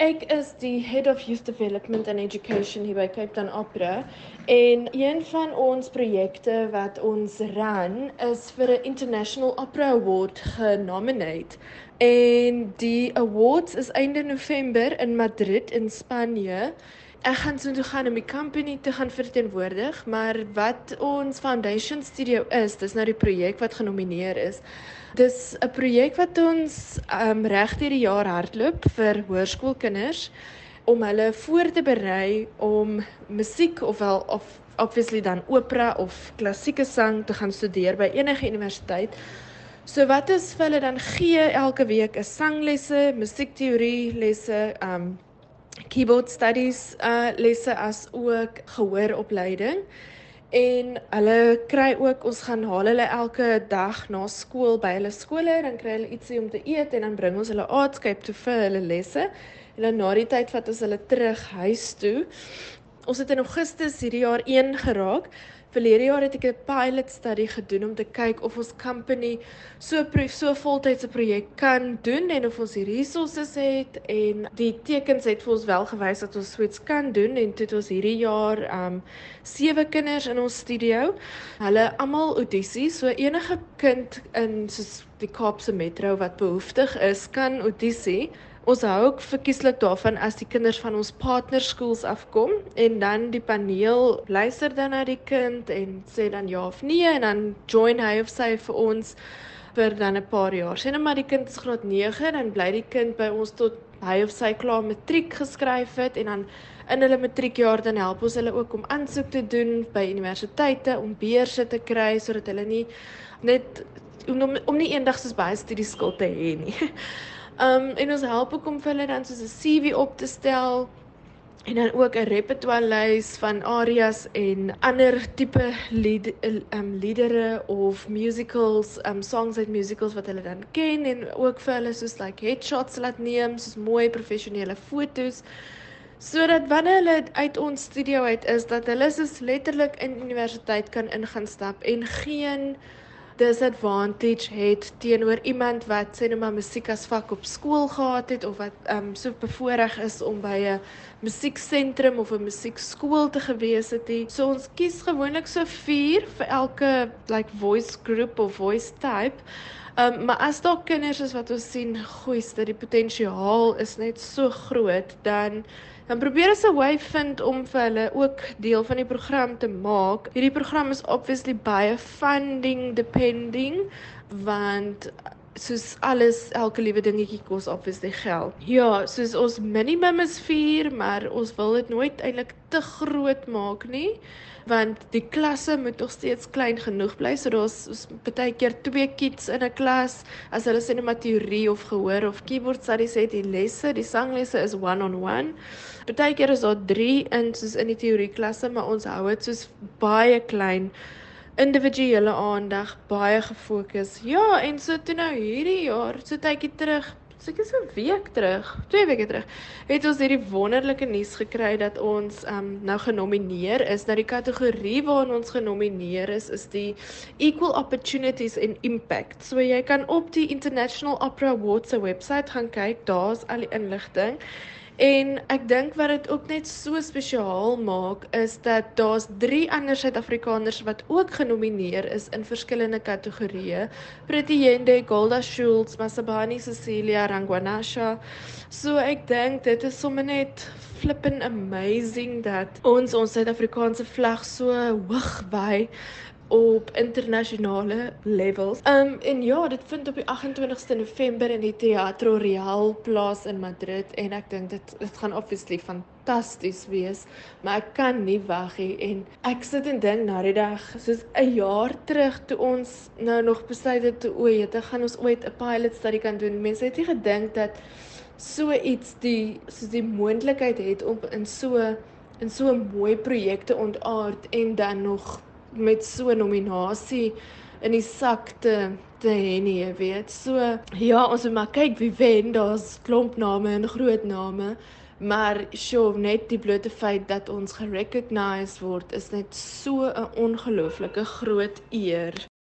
Ek is die Head of Youth Development and Education hier by Cape Town Opera en een van ons projekte wat ons run is vir 'n International Opera Award genomineer. En die awards is einde November in Madrid in Spanje. Ek gaan so toe gaan om die company te gaan verteenwoordig, maar wat ons foundation studio is, dis nou die projek wat genomineer is. Dis 'n projek wat ons um reg deur die jaar hardloop vir hoërskoolkinders om hulle voor te berei om musiek ofwel of obviously dan opera of klassieke sang te gaan studeer by enige universiteit. So wat ons vir hulle dan gee elke week is sanglesse, musiekteorie lesse, um keyboard studies uh lesse as ook gehooropleiding. En hulle kry ook ons gaan haal hulle elke dag na skool by hulle skole dan kry hulle ietsie om te eet en dan bring ons hulle aardskyp toe vir hulle lesse. En dan na die tyd vat ons hulle terug huis toe. Ons het in Augustus hierdie jaar 1 geraak. Verlede jaar het ek 'n pilot study gedoen om te kyk of ons company so proef so voltydse projek kan doen en of ons die resources het en die tekens het vir ons wel gewys dat ons suits kan doen en toe het ons hierdie jaar um sewe kinders in ons studio. Hulle almal audisies, so enige kind in soos die Kaapse Metro wat behoeftig is, kan audisie. Ons hou ook verkieslik daarvan as die kinders van ons partnerskools afkom en dan die paneel luister dan na die kind en sê dan ja of nee en dan join hy of sy vir ons vir dan 'n paar jaar. Sien nou maar die kind is graad 9 dan bly die kind by ons tot hy of sy klaar matriek geskryf het en dan in hulle matriekjaar dan help ons hulle ook om aansoek te doen by universiteite om beurse te kry sodat hulle nie net om om nie eendag soos baie studieskuld te hê nie. Um en ons help ook om vir hulle dan soos 'n CV op te stel en dan ook 'n repertoire lys van arias en ander tipe lied um liedere of musicals, um songs uit musicals wat hulle dan ken en ook vir hulle soos like headshots laat neem, soos mooi professionele fotos sodat wanneer hulle uit ons studio uit is dat hulle soos letterlik in universiteit kan ingaan stap en geen disadvantage het teenoor iemand wat sê nou maar musiek as vak op skool gehad het of wat ehm um, so bevoorreg is om by 'n musieksentrum of 'n musiekskool te gewees het. Die. So ons kies gewoonlik so 4 vir elke like voice group of voice type. Ehm um, maar as daar kinders is wat ons sien goeie dat die potensiaal is net so groot dan dan probeer ons 'n way vind om vir hulle ook deel van die program te maak. Hierdie program is obviously baie funding depending want soos alles elke liewe dingetjie kos obviously geld. Ja, soos ons minimum is 4, maar ons wil dit nooit eintlik te groot maak nie want die klasse moet nog steeds klein genoeg bly. So daar's baie keer twee kids in 'n klas as hulle sê net maar teorie of gehoor of keyboard studies het die lesse, die sanglesse is one on one. Baie keer is daar 3 in soos in die teorie klasse, maar ons hou dit soos baie klein individuele aandag, baie gefokus. Ja, en so toe nou hierdie jaar, so tydjie terug seker so 'n week terug, twee weke terug, het ons hierdie wonderlike nuus gekry dat ons um nou genomineer is. Nou die kategorie waarna ons genomineer is is die Equal Opportunities and Impact. So jy kan op die International Opera Awards se webwerf gaan kyk, daar's al die inligting. En ek dink wat dit ook net so spesiaal maak is dat daar's 3 ander Suid-Afrikaners wat ook genomineer is in verskillende kategorieë. Prettyende, Golda Schultz, Masabani Cecilia Rangwanasha. So ek dink dit is sommer net flippin amazing dat ons ons Suid-Afrikaanse vlag so hoog by op internasionale levels. Um en ja, dit vind op die 28ste November in die Teatro Real plaas in Madrid en ek dink dit dit gaan obviously fantasties wees, maar ek kan nie wag nie en ek sit en dink na die dag soos 'n jaar terug toe ons nou nog besluit het toe ooit, te gaan ons ooit 'n pilot study kan doen. Mense het nie gedink dat so iets die soos die moontlikheid het om in so in so 'n mooi projekte ontaard en dan nog met so 'n nominasie in die sak te te hê nie, jy weet. So ja, ons moet maar kyk wie wen. Daar's klomp name en groot name. Maar sjoe, net die blote feit dat ons gerecognised word is net so 'n ongelooflike groot eer.